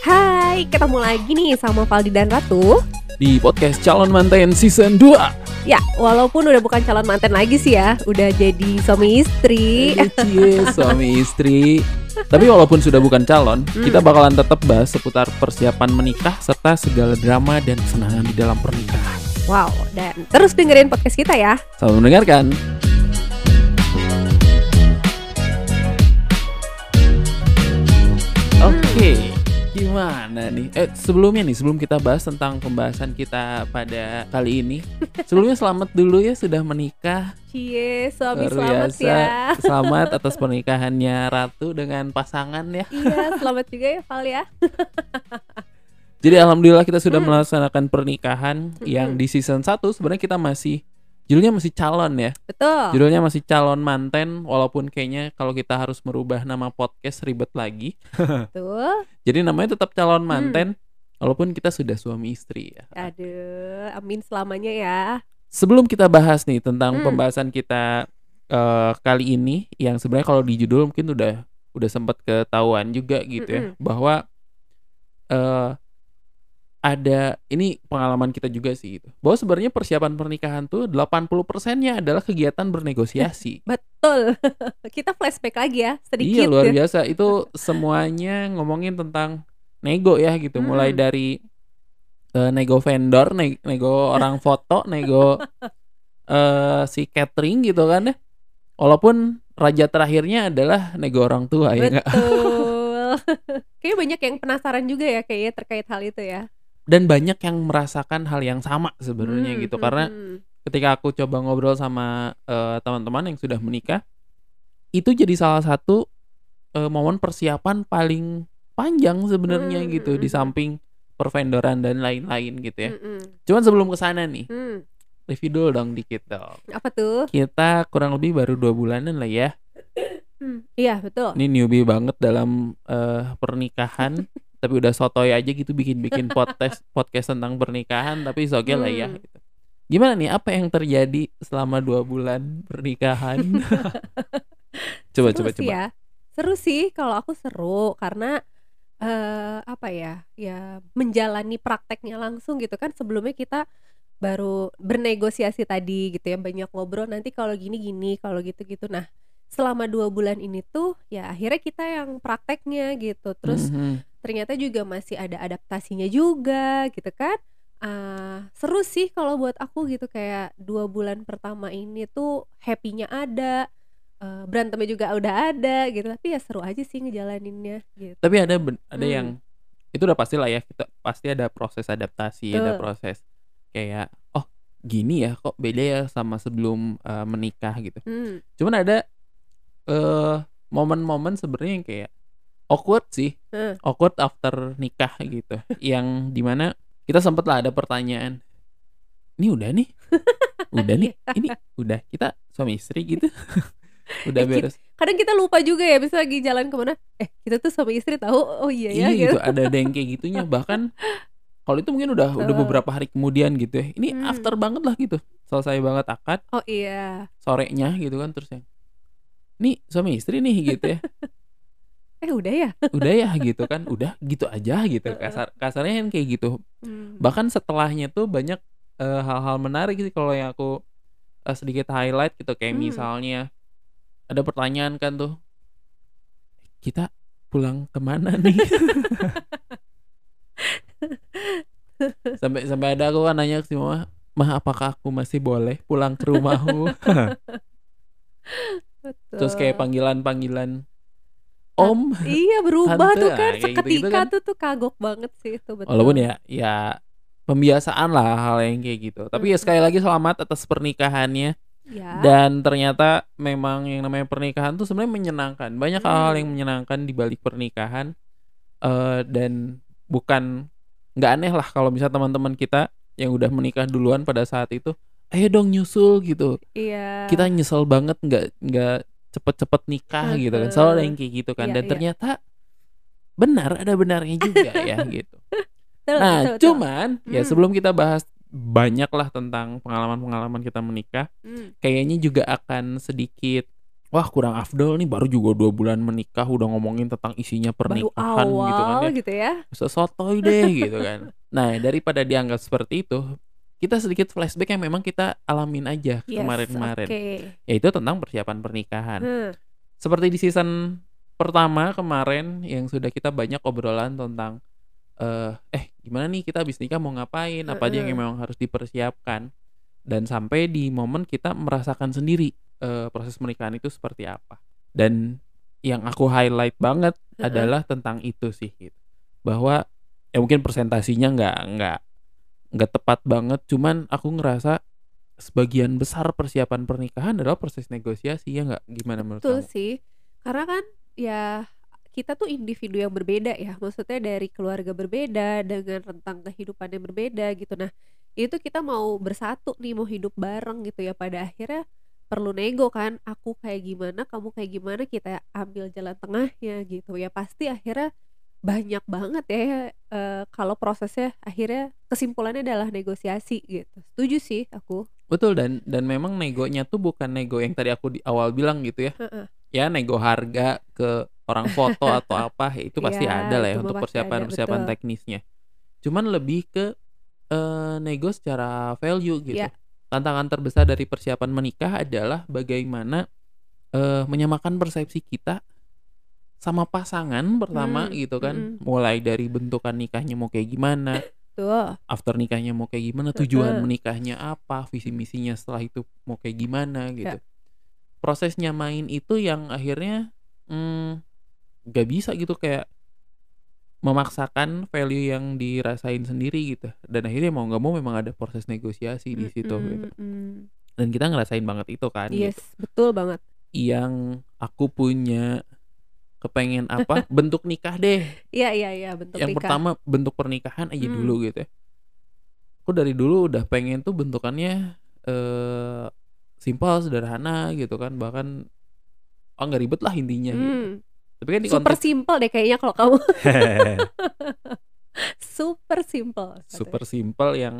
Hai, ketemu lagi nih sama Valdi dan Ratu. Di podcast Calon Manten Season 2 Ya, walaupun udah bukan calon manten lagi sih ya Udah jadi suami istri. Cie, suami istri. Tapi walaupun sudah bukan calon Hmm. Kita bakalan tetap bahas seputar persiapan menikah Serta segala drama dan kesenangan di dalam pernikahan. Wow, dan terus dengerin podcast kita ya. Selamat mendengarkan Oke, gimana nih? Eh, sebelumnya nih, sebelum kita bahas tentang pembahasan kita pada kali ini, sebelumnya selamat dulu ya sudah menikah. Cie, suami Luar selamat biasa. ya Selamat atas pernikahannya Ratu dengan pasangan ya. Iya, selamat juga ya Val ya Jadi alhamdulillah kita sudah Hmm. melaksanakan pernikahan yang di season 1 sebenarnya kita masih judulnya masih calon ya. Betul Judulnya masih calon manten walaupun kayaknya kalau kita harus merubah nama podcast ribet lagi. Betul Jadi namanya tetap calon Hmm. manten walaupun kita sudah suami istri ya. Aduh, amin selamanya ya Sebelum kita bahas nih tentang Hmm. pembahasan kita eh, kali ini yang sebenarnya kalau di judul mungkin udah udah sempat ketahuan juga gitu ya Mm-mm. bahwa eh ada ini pengalaman kita juga sih gitu. Bahwa sebenarnya persiapan pernikahan tuh 80%-nya adalah kegiatan bernegosiasi. Betul Kita flashback lagi ya Sedikit iya luar ya. biasa. Itu semuanya ngomongin tentang nego ya gitu. Mulai Hmm. dari eh, nego vendor, ne- nego orang foto, nego eh si catering gitu kan ya. Walaupun raja terakhirnya adalah nego orang tua ya? Betul Kayaknya banyak yang penasaran juga ya Kayaknya terkait hal itu ya Dan banyak yang merasakan hal yang sama sebenarnya Hmm, gitu. hmm, Karena hmm. ketika aku coba ngobrol sama eh, teman-teman yang sudah menikah, itu jadi salah satu eh, momen persiapan paling panjang sebenarnya Hmm, gitu hmm, di hmm. samping pervendoran dan lain-lain gitu ya. Hmm, hmm. Cuman sebelum ke sana nih, Hmm, review dulu dong dikit dong. Apa tuh? Kita kurang lebih baru dua bulanan lah ya. Hmm, Iya betul Ini newbie banget dalam eh, pernikahan. tapi udah sotoy aja gitu bikin-bikin podcast podcast tentang pernikahan tapi oke lah ya Hmm. gitu. Gimana nih apa yang terjadi selama dua bulan pernikahan? coba seru coba sih coba. ya seru sih kalau aku seru karena eh apa ya ya menjalani prakteknya langsung gitu kan sebelumnya kita baru bernegosiasi tadi gitu ya banyak ngobrol nanti kalau gini gini kalau gitu gitu nah selama dua bulan ini tuh ya akhirnya kita yang prakteknya gitu terus Mhm. Ternyata juga masih ada adaptasinya juga gitu kan Ah, seru sih kalau buat aku gitu kayak dua bulan pertama ini tuh happy-nya ada eh, berantemnya juga udah ada gitu tapi ya seru aja sih ngejalaninnya gitu Tapi ada ada Hmm. yang itu udah pasti lah ya kita pasti ada proses adaptasi, ada Betul. proses kayak oh gini ya kok beda ya sama sebelum eh, menikah gitu. Hmm, Cuman ada eh momen-momen sebenarnya yang kayak awkward sih, Hmm. awkward after nikah gitu, yang di mana kita sempet lah ada pertanyaan, ini udah nih, udah nih, ini udah kita suami istri gitu, udah Eh, beres. kadang kita lupa juga ya bisa lagi jalan ke mana eh kita tuh sama istri tahu oh iya ya Iya gitu gitu, ada ada yang kayak gitunya bahkan kalau itu mungkin udah udah beberapa hari kemudian gitu ya. Ini Hmm. after banget lah gitu. Selesai banget akad oh iya sorenya gitu kan terus yang nih suami istri nih gitu ya. Eh udah ya Udah ya gitu kan. Udah gitu aja gitu. Kasar kasarnya kan kayak gitu. Hmm. Bahkan setelahnya tuh banyak eh, hal-hal menarik sih kalau yang aku eh, sedikit highlight gitu kayak Hmm. misalnya ada pertanyaan kan tuh kita pulang ke mana nih sampai sampai ada aku kan nanya ke si mama mah apakah aku masih boleh pulang ke rumahmu Betul. terus kayak panggilan panggilan om. Iya berubah Tante, tuh ah, kan kayak gitu-gitu seketika kan. tuh tuh kagok banget sih itu betul. Walaupun ya ya pembiasaan lah hal yang kayak gitu. Tapi ya Mm-mm. sekali lagi selamat atas pernikahannya. Ya. Dan ternyata memang yang namanya pernikahan tuh sebenarnya menyenangkan. Banyak hal-hal Hmm. yang menyenangkan di balik pernikahan. Eh dan bukan nggak aneh lah kalau misalnya teman-teman kita yang udah menikah duluan pada saat itu ayo dong nyusul gitu. Iya. Kita nyesel banget nggak nggak cepet-cepet nikah gitu kan selalu ada yang kayak gitu kan Iya, dan iya. ternyata benar ada benarnya juga ya gitu Betul, nah betul, betul. cuman ya Hmm. sebelum kita bahas banyak lah tentang pengalaman-pengalaman kita menikah Hmm, kayaknya juga akan sedikit wah kurang afdol nih baru juga dua bulan menikah udah ngomongin tentang isinya Baru pernikahan awal gitu kan ya gitu ya. sesotoy deh gitu kan nah daripada dianggap seperti itu kita sedikit flashback yang memang kita alamin aja Yes, kemarin-kemarin oke. yaitu tentang persiapan pernikahan Hmm, seperti di season pertama kemarin yang sudah kita banyak obrolan tentang eh eh gimana nih kita habis nikah mau ngapain apa aja yang Heeh. memang harus dipersiapkan dan sampai di momen kita merasakan sendiri eh, proses pernikahan itu seperti apa dan yang aku highlight banget Heeh. adalah tentang itu sih gitu. bahwa ya mungkin presentasinya nggak nggak nggak tepat banget cuman aku ngerasa sebagian besar persiapan pernikahan adalah proses negosiasi ya nggak gimana menurut Betul kamu? sih. Karena kan ya kita tuh individu yang berbeda ya. Maksudnya dari keluarga berbeda dengan rentang kehidupan yang berbeda gitu. Nah, itu kita mau bersatu nih, mau hidup bareng gitu ya. Pada akhirnya perlu nego kan. Aku kayak gimana, kamu kayak gimana, kita ambil jalan tengahnya gitu. Ya pasti akhirnya banyak banget ya eh, kalau prosesnya akhirnya kesimpulannya adalah negosiasi gitu. Setuju sih aku. Betul dan dan memang negonya tuh bukan nego yang tadi aku di awal bilang gitu ya. Heeh. Ya nego harga ke orang foto atau apa ya itu pasti Iya, ada lah ya untuk persiapan-persiapan betul. teknisnya. Cuman lebih ke eh, nego secara value gitu. Iya. Tantangan terbesar dari persiapan menikah adalah bagaimana eh, menyamakan persepsi kita sama pasangan pertama Hmm, gitu kan. mm-mm. Mulai dari bentukan nikahnya mau kayak gimana, Tuh. after nikahnya mau kayak gimana, tujuan menikahnya apa, visi misinya setelah itu mau kayak gimana gitu. Ya. Prosesnya main itu yang akhirnya mm, gak bisa gitu kayak memaksakan value yang dirasain sendiri gitu. Dan akhirnya mau nggak mau memang ada proses negosiasi di situ gitu. Mm-mm. Dan kita ngerasain banget itu kan. Yes, gitu. betul banget. Yang aku punya kepengen apa bentuk nikah deh Iya iya iya bentuk yang nikah. pertama bentuk pernikahan aja Hmm. dulu gitu ya. Aku dari dulu udah pengen tuh bentukannya eh simpel sederhana gitu kan bahkan oh nggak ribet lah intinya gitu. Hmm, Tapi kan di super konteks simple deh kayaknya kalau kamu super simple. katanya. super simpel yang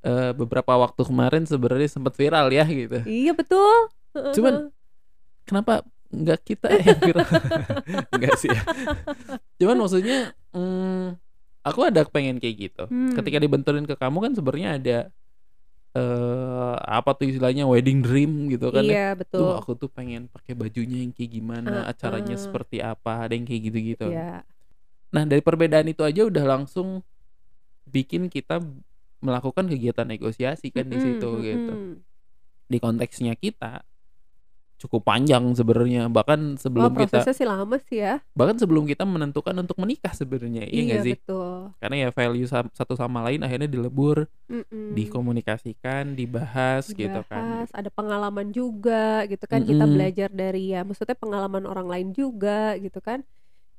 eh, beberapa waktu kemarin sebenarnya sempat viral ya gitu. Iya betul. Cuman kenapa nggak kita yang viral? Enggak sih ya. Cuman maksudnya mm, aku ada pengen kayak gitu. Hmm. ketika dibenturin ke kamu kan sebenarnya ada eh apa tuh istilahnya wedding dream gitu kan ya. iya Tuh betul. aku tuh pengen pakai bajunya yang kayak gimana, Uh, acaranya uh. seperti apa, ada yang kayak gitu-gitu. Iya. Nah, dari perbedaan itu aja udah langsung bikin kita melakukan kegiatan negosiasi kan di situ Mm-mm, gitu. mm-mm. Di konteksnya kita cukup panjang sebenarnya bahkan Wah sebelum kita prosesnya sih lama sih ya. bahkan sebelum kita menentukan untuk menikah sebenarnya iya nggak sih betul. karena ya value sa- satu sama lain akhirnya dilebur Mm-mm. dikomunikasikan dibahas, gitu kan Dibahas, ada pengalaman juga gitu kan kita Mm-mm. belajar dari ya maksudnya pengalaman orang lain juga gitu kan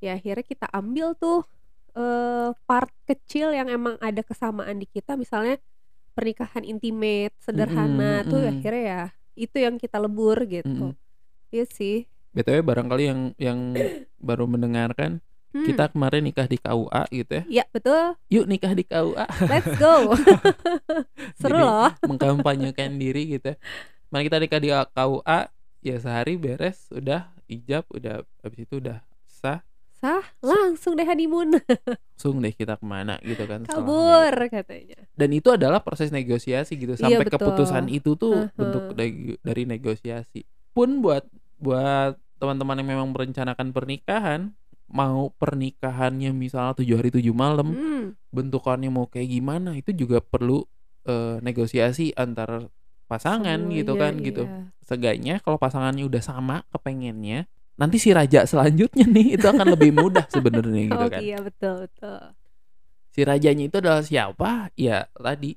ya akhirnya kita ambil tuh eh, part kecil yang emang ada kesamaan di kita misalnya pernikahan intimate sederhana Mm-mm, tuh mm-mm. akhirnya ya itu yang kita lebur gitu. Mm-mm. iya sih. Btw barangkali yang yang baru mendengarkan Hmm, kita kemarin nikah di KUA gitu ya. Iya betul. Yuk nikah di KUA let's go. Seru Jadi, loh. mengkampanyekan diri gitu ya. mari kita nikah di KUA ya sehari beres udah ijab udah habis itu udah sah sah langsung deh honeymoon langsung deh kita ke mana gitu kan kabur gitu. katanya dan itu adalah proses negosiasi gitu Iya, sampai betul. keputusan itu tuh Heeh. bentuk neg- dari negosiasi pun buat buat teman-teman yang memang merencanakan pernikahan mau pernikahannya misalnya tujuh hari tujuh malam Hmm, bentukannya mau kayak gimana itu juga perlu eh, negosiasi antar pasangan gitu semuanya, kan gitu iya. Seenggaknya kalau pasangannya udah sama kepengennya nanti si raja selanjutnya nih itu akan lebih mudah sebenarnya gitu oh kan. iya betul betul. Si rajanya itu adalah siapa? Ya tadi.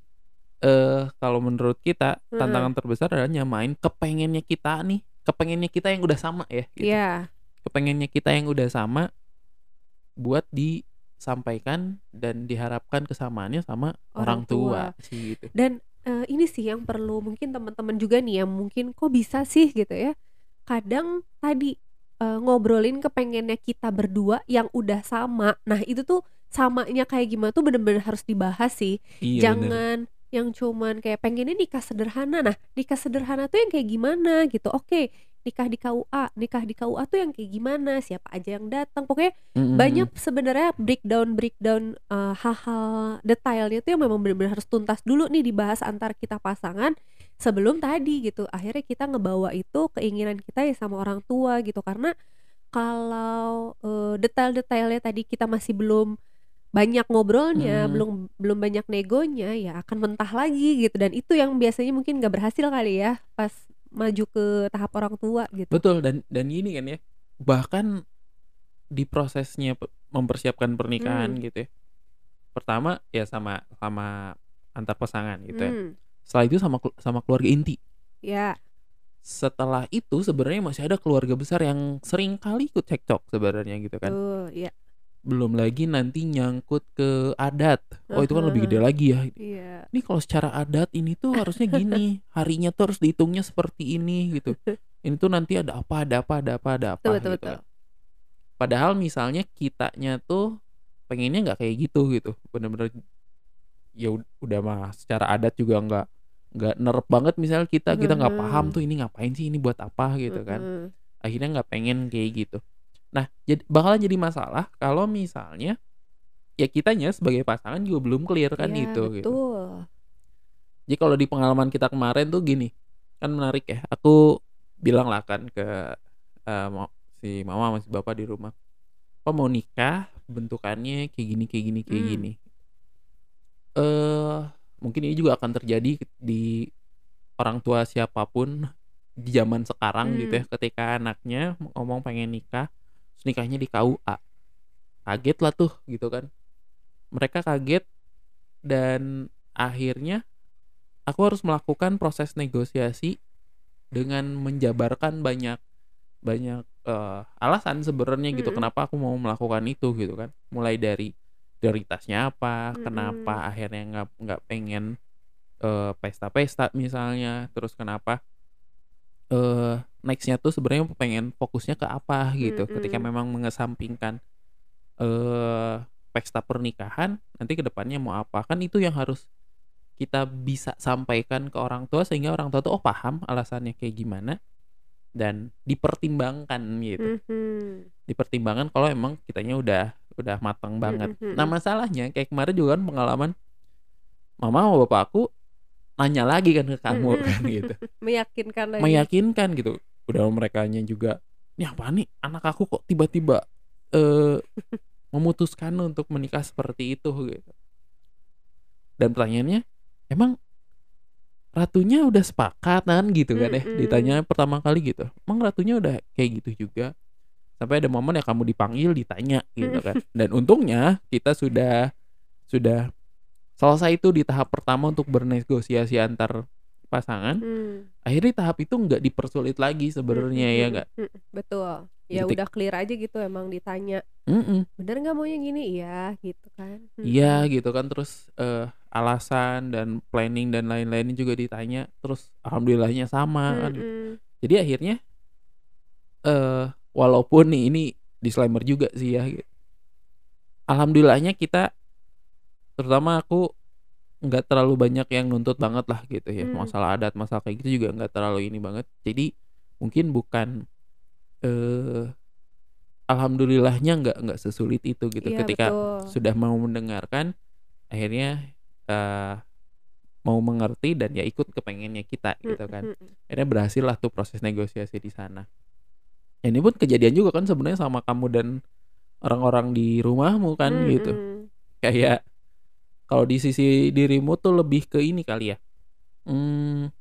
Eh kalau menurut kita Hmm. tantangan terbesar adalah nyamain kepengennya kita nih. Kepengennya kita yang udah sama ya gitu. Iya. Kepengennya kita yang udah sama buat disampaikan dan diharapkan kesamaannya sama orang, Orang tua. sih gitu. Dan eh, ini sih yang perlu mungkin teman-teman juga nih yang mungkin kok bisa sih gitu ya. Kadang tadi eh, ngobrolin kepengennya kita berdua yang udah sama. Nah itu tuh samanya kayak gimana tuh bener-bener harus dibahas sih. Iya bener. jangan yang cuman kayak pengennya nikah sederhana. Nah nikah sederhana tuh yang kayak gimana gitu. Oke nikah di KUA nikah di KUA tuh yang kayak gimana? Siapa aja yang datang? Pokoknya Mm-mm. banyak sebenarnya breakdown breakdown eh, hal-hal detailnya tuh yang memang benar-benar harus tuntas dulu nih dibahas antar kita pasangan sebelum tadi gitu akhirnya kita ngebawa itu keinginan kita ya sama orang tua gitu karena kalau eh, detail-detailnya tadi kita masih belum banyak ngobrolnya Hmm. belum belum banyak negonya ya akan mentah lagi gitu dan itu yang biasanya mungkin nggak berhasil kali ya pas maju ke tahap orang tua gitu Betul dan dan gini kan ya. Bahkan di prosesnya pe- mempersiapkan pernikahan Hmm. gitu ya. Pertama ya sama sama antar pasangan gitu ya. Setelah itu sama sama keluarga inti. ya Setelah itu sebenarnya masih ada keluarga besar yang sering kali ikut cekcok sebenarnya gitu kan. tuh ya Belum lagi nanti nyangkut ke adat. Oh itu kan lebih gede lagi ya. iya Ini kalau secara adat ini tuh harusnya gini, harinya tuh harus dihitungnya seperti ini gitu. Ini tuh nanti ada apa, ada apa, ada apa, ada apa betul betul gitu betul kan. Padahal misalnya kitanya tuh pengennya nggak kayak gitu gitu. Bener-bener ya ud- udah mah secara adat juga nggak nggak nerep banget misalnya kita kita nggak paham Mhm. tuh ini ngapain sih ini buat apa gitu kan. Mm-mm. Akhirnya nggak pengen kayak gitu. Nah, jadi bakalan jadi masalah kalau misalnya ya kitanya sebagai pasangan juga belum clear kan itu gitu. betul Jadi kalau di pengalaman kita kemarin tuh gini, kan menarik ya. Aku bilang lah kan ke eh, ma- si mama sama si bapak di rumah. Apa mau nikah, bentukannya kayak gini, kayak gini, kayak Hmm. gini. Eh, mungkin ini juga akan terjadi di orang tua siapa pun di zaman sekarang gitu ya. Hmm. Ketika anaknya ngomong pengen nikah, terus nikahnya di KUA. Kaget lah tuh gitu kan. Mereka kaget dan akhirnya aku harus melakukan proses negosiasi dengan menjabarkan banyak banyak eh, alasan sebenarnya gitu Mm-mm. kenapa aku mau melakukan itu gitu kan mulai dari prioritasnya apa kenapa Mm-mm. akhirnya nggak nggak pengen eh, pesta-pesta misalnya terus kenapa eh nextnya tuh sebenarnya pengen fokusnya ke apa gitu ketika Mm-mm. memang mengesampingkan eh pesta pernikahan nanti ke depannya mau apa kan itu yang harus kita bisa sampaikan ke orang tua sehingga orang tua tuh oh paham alasannya kayak gimana dan dipertimbangkan gitu. Mhm. dipertimbangkan kalau emang kitanya udah udah matang banget. Mhm, nah mhm. masalahnya kayak kemarin juga kan pengalaman mama sama bapak aku nanya lagi kan ke kamu Mhm. kan gitu. Meyakinkan lagi. Meyakinkan gitu. Udah mereka juga ini apa nih? Anak aku kok tiba-tiba eh memutuskan untuk menikah seperti itu gitu. Dan pertanyaannya emang ratunya udah sepakat kan gitu kan ya Mm-mm. ditanya pertama kali gitu emang ratunya udah kayak gitu juga sampai ada momen ya kamu dipanggil ditanya gitu kan dan untungnya kita sudah sudah selesai itu di tahap pertama untuk bernegosiasi antar pasangan Hmm. akhirnya tahap itu nggak dipersulit lagi sebenarnya ya Mm-mm. nggak betul ya Detik. udah clear aja gitu emang ditanya Mm-mm. bener nggak maunya gini iya gitu kan iya Mm-mm. gitu kan terus eh, alasan dan planning dan lain-lainnya juga ditanya terus alhamdulillahnya sama kan gitu. Mm-mm. jadi akhirnya eh walaupun nih ini disclaimer juga sih ya gitu. alhamdulillahnya kita terutama aku nggak terlalu banyak yang nuntut banget lah gitu ya Hmm. masalah adat masalah kayak gitu juga nggak terlalu ini banget jadi mungkin bukan eh alhamdulillahnya nggak nggak sesulit itu gitu Iya, ketika betul. sudah mau mendengarkan akhirnya eh mau mengerti dan ya ikut kepengennya kita gitu kan. Mm-mm. akhirnya berhasil lah tuh proses negosiasi di sana. Ya, ini pun kejadian juga kan sebenarnya sama kamu dan orang-orang di rumahmu kan gitu. Mm-mm. kayak kalau di sisi dirimu tuh lebih ke ini kali ya. Hmm,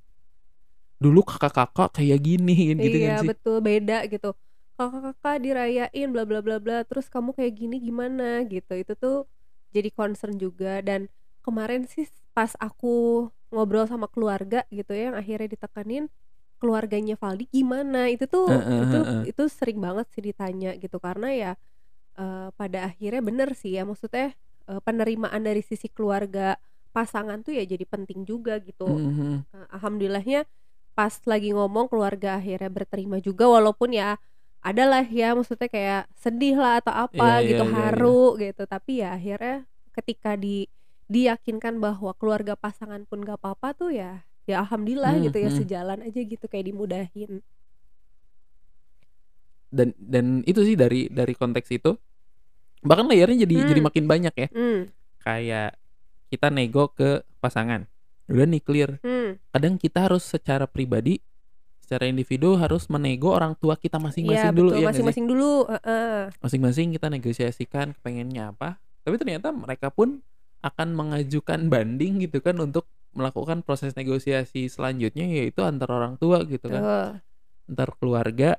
dulu kakak-kakak kayak gini gitu iya kan sih. betul beda gitu. Kakak-kakak dirayain bla bla bla bla terus kamu kayak gini gimana gitu. Itu tuh jadi concern juga dan kemarin sih pas aku ngobrol sama keluarga gitu ya yang akhirnya ditekanin keluarganya Valdi gimana itu tuh Heeh, itu heeh. itu sering banget sih ditanya gitu karena ya eh, pada akhirnya bener sih ya maksudnya eh, penerimaan dari sisi keluarga pasangan tuh ya jadi penting juga gitu Mhm. Eh, alhamdulillahnya pas lagi ngomong keluarga akhirnya berterima juga walaupun ya adalah ya maksudnya kayak sedih lah atau apa Iya, gitu iya, iya, haru gitu tapi ya akhirnya ketika di diyakinkan bahwa keluarga pasangan pun gak apa-apa tuh ya ya alhamdulillah Hmm, gitu ya hmm. sejalan aja gitu kayak dimudahin dan dan itu sih dari dari konteks itu bahkan layarnya jadi Hmm. jadi makin banyak ya Hmm, kayak kita nego ke pasangan udah nih clear hmm. kadang kita harus secara pribadi secara individu harus menego orang tua kita masing-masing dulu betul ya nggak sih? masing-masing dulu. heeh. masing-masing kita negosiasikan pengennya apa tapi ternyata mereka pun akan mengajukan banding gitu kan untuk melakukan proses negosiasi selanjutnya yaitu antar orang tua gitu kan Tuh. antar keluarga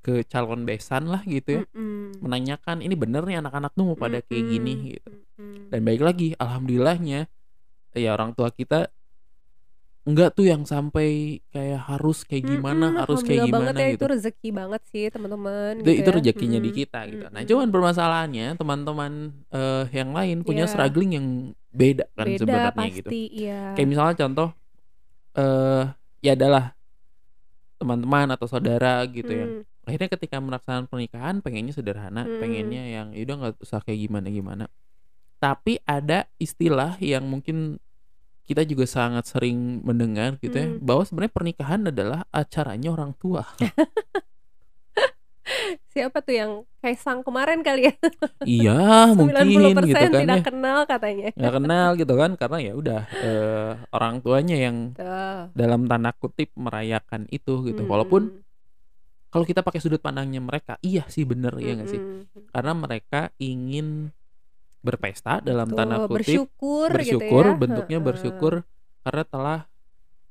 ke calon besan lah gitu ya Mm-mm. menanyakan ini bener nih anak-anak tuh mau pada kayak gini gitu Mm-mm. dan baik lagi alhamdulillahnya ya orang tua kita enggak tuh yang sampai kayak harus kayak gimana Mm-mm, harus kayak gimana banget ya, gitu itu rezeki banget sih teman-teman itu, gitu itu ya. rezekinya di Mm-mm. kita gitu. Nah, cuman permasalahannya teman-teman eh, yang lain punya Iya. struggling yang beda kan beda sebenarnya gitu. pasti iya Kayak misalnya contoh eh ya adalah teman-teman atau saudara gitu Hmm, akhirnya ketika melaksanakan pernikahan pengennya sederhana, Mm-mm. pengennya yang ya udah nggak usah kayak gimana-gimana. Tapi ada istilah yang mungkin kita juga sangat sering mendengar gitu ya, Mm. bahwa sebenarnya pernikahan adalah acaranya orang tua. siapa tuh yang Kaisang kemarin kali ya iya, 90% mungkin gitu kan tidak ya. kenal katanya nggak kenal gitu kan karena ya udah eh, orang tuanya yang Tuh. dalam tanda kutip merayakan itu gitu Mm-mm. walaupun kalau kita pakai sudut pandangnya mereka iya sih bener ya nggak sih Mm-mm. karena mereka ingin berpesta dalam Tuh, tanda kutip bersyukur, bersyukur gitu ya bentuknya bersyukur karena telah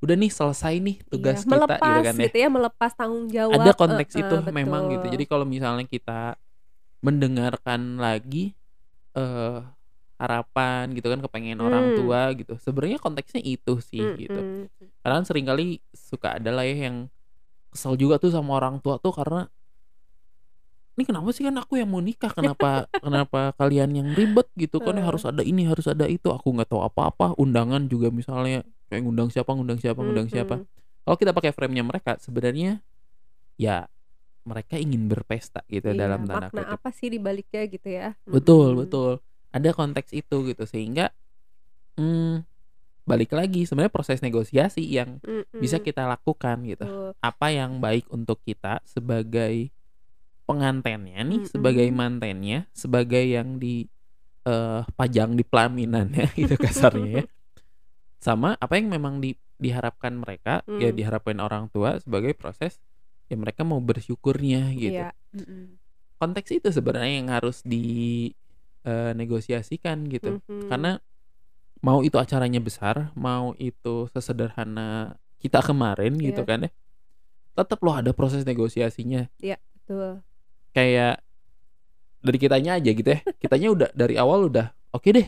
udah nih selesai nih tugas Iya, kita melepas gitu kan ya gitu ya melepas tanggung jawab ada konteks Heeh, itu memang gitu betul. jadi kalau misalnya kita mendengarkan lagi eh harapan gitu kan kepengen orang Hmm. tua gitu sebenarnya konteksnya itu sih gitu Mm-mm. karena sering kali suka ada lah ya yang kesel juga tuh sama orang tua tuh karena ini kenapa sih kan aku yang mau nikah? Kenapa kenapa kalian yang ribet gitu kan? Ya harus ada ini harus ada itu. Aku nggak tahu apa-apa undangan juga misalnya kayak ngundang siapa ngundang siapa ngundang siapa. Mm-mm. kalau kita pakai frame-nya mereka sebenarnya ya mereka ingin berpesta gitu Iya, dalam tanda makna kutip. apa sih di baliknya gitu ya? Betul Mm-mm. betul. Ada konteks itu gitu sehingga hmm, balik lagi sebenarnya proses negosiasi yang Mm-mm. bisa kita lakukan gitu. Tuh. apa yang baik untuk kita sebagai pengantennya nih Mm-mm. sebagai mantennya sebagai yang di eh, pajang di pelaminannya gitu kasarnya ya sama apa yang memang di, diharapkan mereka ya Mm. diharapkan orang tua sebagai proses ya mereka mau bersyukurnya gitu Iya. Mm-mm. konteks itu sebenarnya yang harus di eh, negosiasikan gitu Mhm. karena mau itu acaranya besar mau itu sesederhana kita kemarin gitu Iya. kan ya tetap loh ada proses negosiasinya Tuh. Kayak dari kitanya aja gitu ya. Kitanya udah dari awal udah oke deh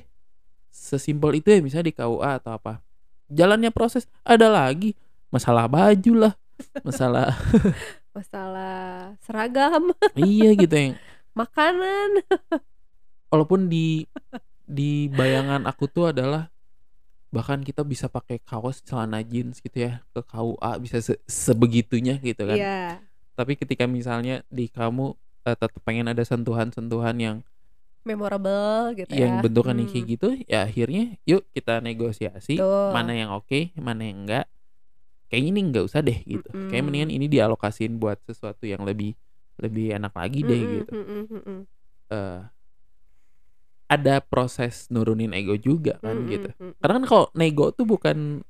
sesimpel itu ya misalnya di KUA atau apa. Jalannya proses ada lagi masalah baju lah masalah masalah seragam. Iya gitu yang makanan. Walaupun di di bayangan aku tuh adalah bahkan kita bisa pakai kaos celana jeans gitu ya ke KUA bisa se- sebegitunya gitu kan. Iya. tapi ketika misalnya di kamu eh, tetap pengen ada sentuhan-sentuhan yang memorable gitu yang ya bentukannya Hmm. kayak gitu ya akhirnya yuk kita negosiasi Tuh. mana yang oke mana yang enggak kayaknya ini enggak usah deh gitu kayak Mm-mm. mendingan ini dialokasiin buat sesuatu yang lebih lebih enak lagi deh Mm-mm, gitu mm-mm, mm-mm. Eh, ada proses nurunin ego juga kan Mm-mm, gitu mm-mm. karena kan kalau nego tuh bukan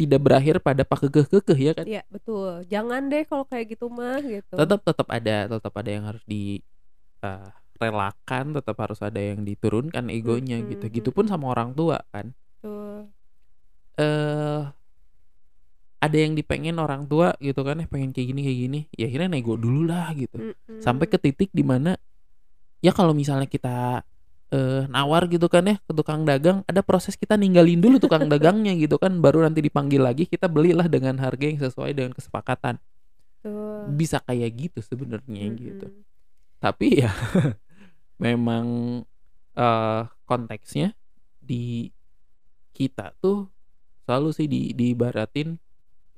tidak berakhir pada pak kekeh ya kan? Iya betul. Jangan deh kalau kayak gitu mah gitu. tetap tetap ada tetap ada yang harus di eh, relakan tetap harus ada yang diturunkan egonya Mm-mm, gitu. gitu pun sama orang tua kan? Eh ada yang dipengen orang tua gitu kan eh pengen kayak gini kayak gini. Ya akhirnya nego dulu lah gitu. Mm-mm. sampai ke titik di mana ya kalau misalnya kita eh nawar gitu kan ya ke tukang dagang ada proses kita ninggalin dulu tukang dagangnya gitu kan baru nanti dipanggil lagi kita belilah dengan harga yang sesuai dengan kesepakatan Tuh. bisa kayak gitu sebenarnya gitu Mm-mm. tapi ya memang eh konteksnya di kita tuh selalu sih di diibaratin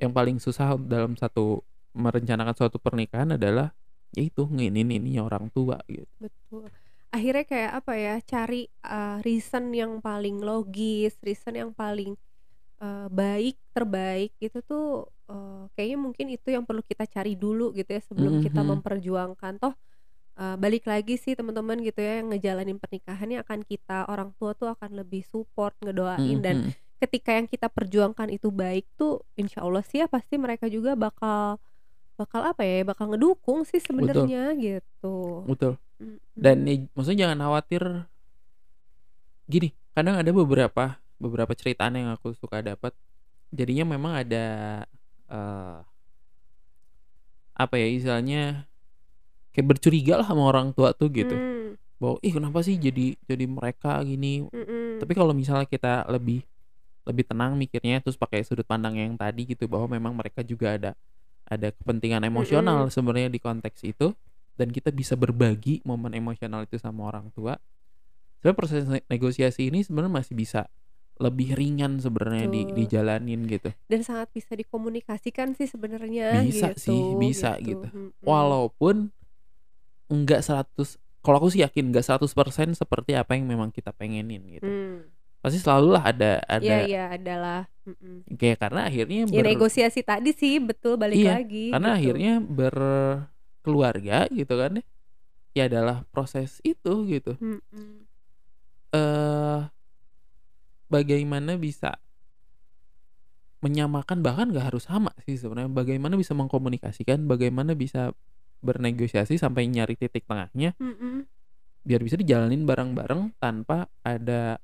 yang paling susah dalam satu merencanakan suatu pernikahan adalah yaitu nginin ini orang tua gitu Betul. Akhirnya kayak apa ya? Cari uh, reason yang paling logis, reason yang paling uh, baik, terbaik itu tuh eee, kayaknya mungkin itu yang perlu kita cari dulu gitu ya sebelum Mhm kita mhm. memperjuangkan. Toh, eee, balik lagi sih teman-teman gitu ya yang ngejalanin pernikahannya akan kita orang tua tuh akan lebih support, ngedoain Mhm dan mhm. ketika yang kita perjuangkan itu baik tuh insya Allah sih ya pasti mereka juga bakal bakal apa ya, bakal ngedukung sih sebenarnya gitu. Betul. Dan nih maksudnya jangan khawatir gini, kadang ada beberapa beberapa ceritaan yang aku suka dapat, jadinya memang ada, eee apa ya istilahnya, kayak bercuriga lah sama orang tua tuh gitu. Mmm. Bahwa, "Ih kenapa sih jadi jadi mereka gini?" Mhm. Tapi kalau misalnya kita lebih lebih tenang mikirnya terus pakai sudut pandang yang tadi gitu bahwa memang mereka juga ada ada kepentingan emosional Mhm. sebenarnya di konteks itu dan kita bisa berbagi momen emosional itu sama orang tua. Sebenarnya proses ne negosiasi ini sebenarnya masih bisa lebih ringan sebenarnya di dijalanin gitu. Dan sangat bisa dikomunikasikan sih sebenarnya Bisa gitu, sih, bisa gitu. mhm. Walaupun enggak 100 kalau aku sih yakin enggak 100% seperti apa yang memang kita pengenin gitu. Mmm. Pasti selalulah ada Iya ada iya, adalah, mhm. kayak karena akhirnya Ya ber negosiasi tadi sih, betul balik Iya, lagi karena gitu. akhirnya berkeluarga gitu kan ya, ya adalah proses itu gitu. Mhm. Eee, bagaimana bisa menyamakan bahkan nggak harus sama sih sebenarnya, bagaimana bisa mengkomunikasikan, bagaimana bisa bernegosiasi sampai nyari titik tengahnya Mhm. biar bisa dijalanin bareng-bareng tanpa ada,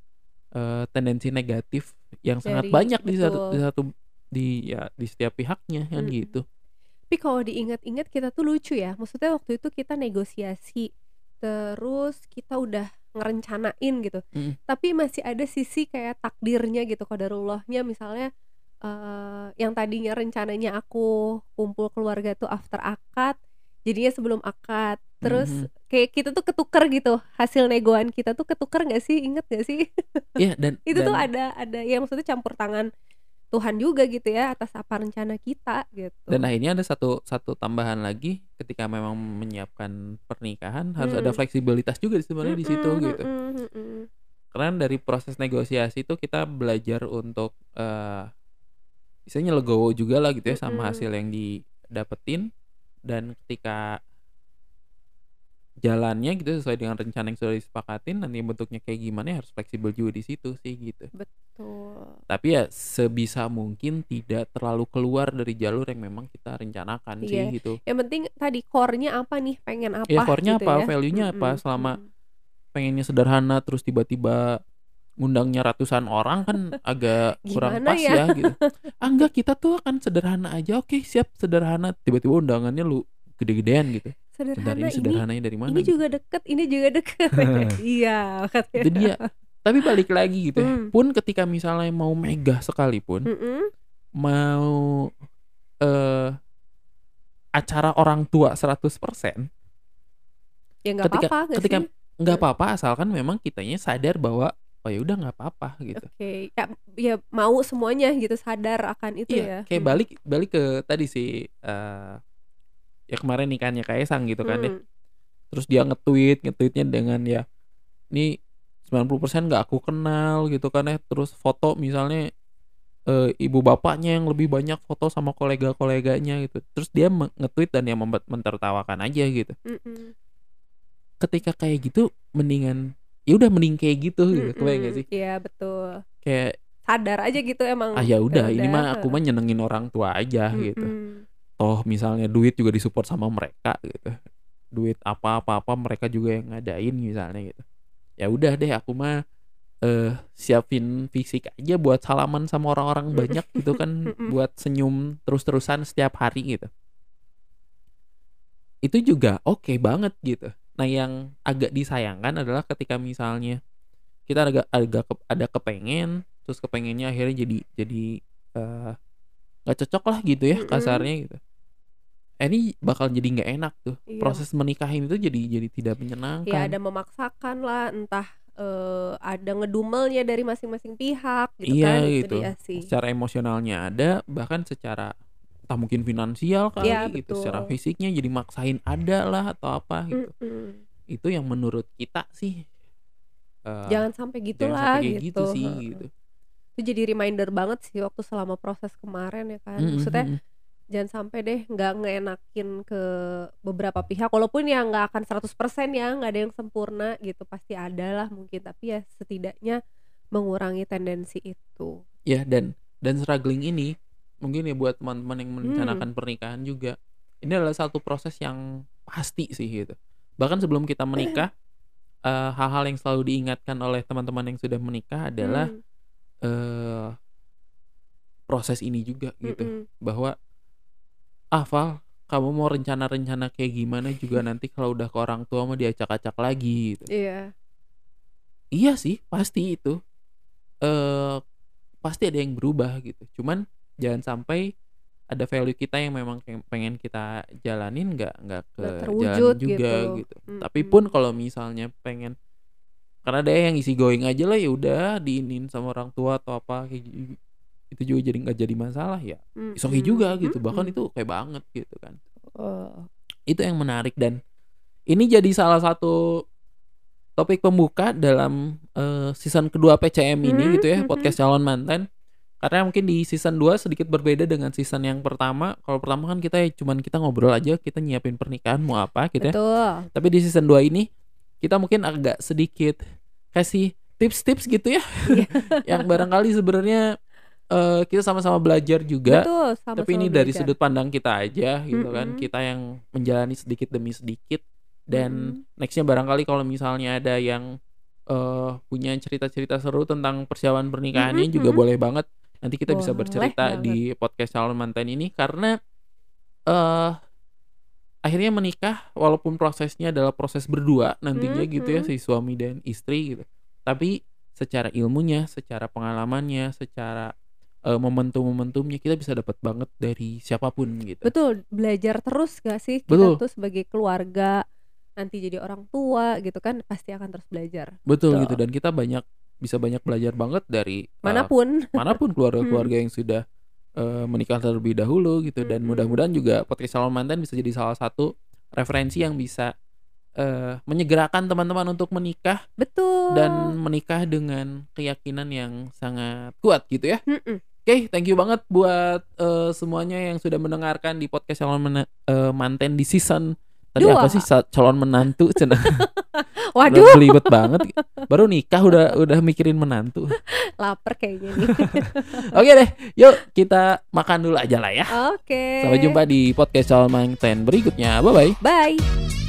eee, tendensi negatif yang sangat Dari banyak di satu di satu di ya di setiap pihaknya kan Mhm. gitu. Tapi kalau diingat-ingat kita tuh lucu ya, maksudnya waktu itu kita negosiasi, terus kita udah ngerencanain gitu, Mhm. tapi masih ada sisi kayak takdirnya gitu, qadarullahnya misalnya, eee, yang tadinya rencananya aku kumpul keluarga tuh after akad, jadinya sebelum akad. Terus Mhm. kayak kita tuh ketuker gitu, hasil negoan kita tuh ketuker nggak sih, inget nggak sih? Iya dan Itu tuh dan ada ada ya maksudnya campur tangan Tuhan juga gitu ya atas apa rencana kita Dan gitu. akhirnya ada satu satu tambahan lagi ketika memang menyiapkan pernikahan harus ada Mmm. fleksibilitas juga sebenarnya di situ Mhm gitu. mhm mhm. Karena dari proses negosiasi itu kita belajar untuk, eee, istilahnya legowo jugalah gitu ya sama Mhm. hasil yang didapetin dan ketika jalannya gitu sesuai dengan rencana yang sudah disepakatin nanti bentuknya kayak gimana ya harus fleksibel juga di situ sih gitu. Betul. Tapi ya sebisa mungkin tidak terlalu keluar dari jalur yang memang kita rencanakan sih Iya, gitu. yang penting tadi core-nya apa nih, pengen apa Iya core-nya gitu apa, ya. value-nya apa, Mhm selama mhm. pengennya sederhana terus tiba-tiba ngundangnya ratusan orang kan agak kurang Gimana pas ya? ya gitu. Ah enggak kita tuh akan sederhana aja, oke siap sederhana, tiba-tiba undangannya lu gede-gedean gitu. Bentar Sederhana ini ini sederhananya dari mana ini gitu. juga deket, ini juga deket. Iya katanya. Itu dia. Tapi balik lagi gitu ya, Mmm. pun ketika misalnya mau megah sekalipun, Mhm. mau, eee, acara orang tua 100% Ya nggak ketika apa-apa ketika sih? nggak Heeh. apa-apa asalkan memang kitanya sadar bahwa, oh ya udah nggak apa-apa gitu. Oke, ya ya mau semuanya gitu sadar akan itu Iya, ya. kayak Mhm. balik balik ke tadi sih, eee, ya kemarin nikahnya Kaisang gitu kan ya. Mmm. Terus dia nge-tweet, nge-tweet-nya dengan ya, "Ini 90% nggak aku kenal," gitu kan ya. Terus foto misalnya, eee, ibu bapaknya yang lebih banyak foto sama kolega-koleganya gitu. Terus dia nge-tweet dan ya membuat mentertawakan aja gitu. Mhm. Ketika kayak gitu mendingan ya udah mending kayak gitu gitu, kebayang nggak Mhm, sih? iya betul. Kayak Sadar aja gitu emang, ah ya udah ini mah aku mah nyenengin orang tua aja gitu. Mhm. Toh misalnya duit juga disupport sama mereka gitu. Duit apa apa apa mereka juga yang ngadain misalnya gitu. Ya udah deh aku mah, eee, siapin fisik aja buat salaman sama orang-orang banyak gitu kan, buat senyum terus-terusan setiap hari gitu. Itu juga oke banget gitu. Nah yang agak disayangkan adalah ketika misalnya kita agak agak kep ada kepengen, terus kepengennya akhirnya jadi jadi, eee, nggak cocok lah gitu ya kasarnya gitu. Eh ini bakal jadi nggak enak tuh. Iya. Proses menikahin itu jadi jadi tidak Ya menyenangkan. ada memaksakan lah, entah, eee, ada ngedumelnya dari masing-masing pihak gitu Iya kan, itu gitu. dia sih. Secara emosionalnya ada, bahkan secara entah mungkin finansial kali Iya gitu, secara betul. fisiknya jadi maksain ada lah atau apa gitu. Mhm. Itu yang menurut kita sih, eee, Jangan sampai gitulah gitu gitu, sih gitu. Itu jadi reminder banget sih waktu selama proses kemarin ya kan, Mhm maksudnya mhm. Jangan sampai deh nggak ngeenakin ke beberapa pihak walaupun ya nggak akan 100% ya nggak ada yang sempurna gitu pasti ada lah mungkin tapi ya setidaknya mengurangi tendensi itu ya dan dan struggling ini mungkin ya buat teman-teman yang Hmm. merencanakan pernikahan juga ini adalah satu proses yang pasti sih gitu bahkan sebelum kita menikah eh, hal-hal yang selalu diingatkan oleh teman-teman yang sudah menikah adalah Hmm, eh proses ini juga gitu mm-mm. bahwa ah Val kamu mau rencana-rencana kayak gimana juga nanti kalau udah ke orang tua mau diacak-acak lagi gitu. Iya. Iya sih pasti itu. Eh pasti ada yang berubah gitu. Cuman jangan sampai ada value kita yang memang pengen kita jalanin nggak nggak ke jalan terwujud juga gitu. gitu, Mm-mm. tapi pun kalau misalnya pengen karena ada yang isi going aja lah ya udah diinin sama orang tua atau apa kayak itu juga jadi nggak jadi masalah ya okay Mm-mm. juga gitu bahkan Mm-mm. itu kayak banget gitu kan Oh. itu yang menarik dan ini jadi salah satu topik pembuka dalam eh, season kedua PCM ini Hmm, gitu ya hmm, podcast calon mantan karena mungkin di season 2 sedikit berbeda dengan season yang pertama kalau pertama kan kita ya cuman kita ngobrol aja kita nyiapin pernikahan mau apa gitu ya betul tapi di season 2 ini kita mungkin agak sedikit kasih tips-tips gitu ya Iya. yang barangkali sebenarnya eh, kita sama-sama belajar juga betul sama tapi ini dari sudut pandang kita aja gitu kan Mm-mm. kita yang menjalani sedikit demi sedikit dan Mm-mm. nextnya barangkali kalau misalnya ada yang eh punya cerita-cerita seru tentang persiapan pernikahannya Mm-mm, juga mm-mm. boleh banget nanti kita bisa Boleh bercerita banget. di podcast calon mantan ini karena eh akhirnya menikah walaupun prosesnya adalah proses berdua nantinya gitu ya si suami dan istri gitu tapi secara ilmunya secara pengalamannya secara eh, momentum-momentumnya kita bisa dapat banget dari siapa pun gitu betul belajar terus gak sih kita Betul. tuh sebagai keluarga nanti jadi orang tua gitu kan pasti akan terus belajar betul Betul. gitu dan kita banyak bisa banyak belajar banget dari eh, mana pun mana pun keluarga-keluarga yang sudah eh, menikah terlebih dahulu gitu dan Mm-mm. mudah-mudahan juga podcast calon mantan bisa jadi salah satu referensi yang bisa eh, menyegerakan teman-teman untuk menikah betul dan menikah dengan keyakinan yang sangat kuat gitu ya. Mm-mm. Oke, thank you banget buat eh, semuanya yang sudah mendengarkan di podcast calon mena- eh, manten di season tadi Dua. apa sih calon menantu cenah waduh udah belibet banget baru nikah udah udah mikirin menantu lapar kayaknya nih Oke deh, yuk kita makan dulu aja lah ya. oke Sampai jumpa di podcast calon manten berikutnya. Bye bye. bye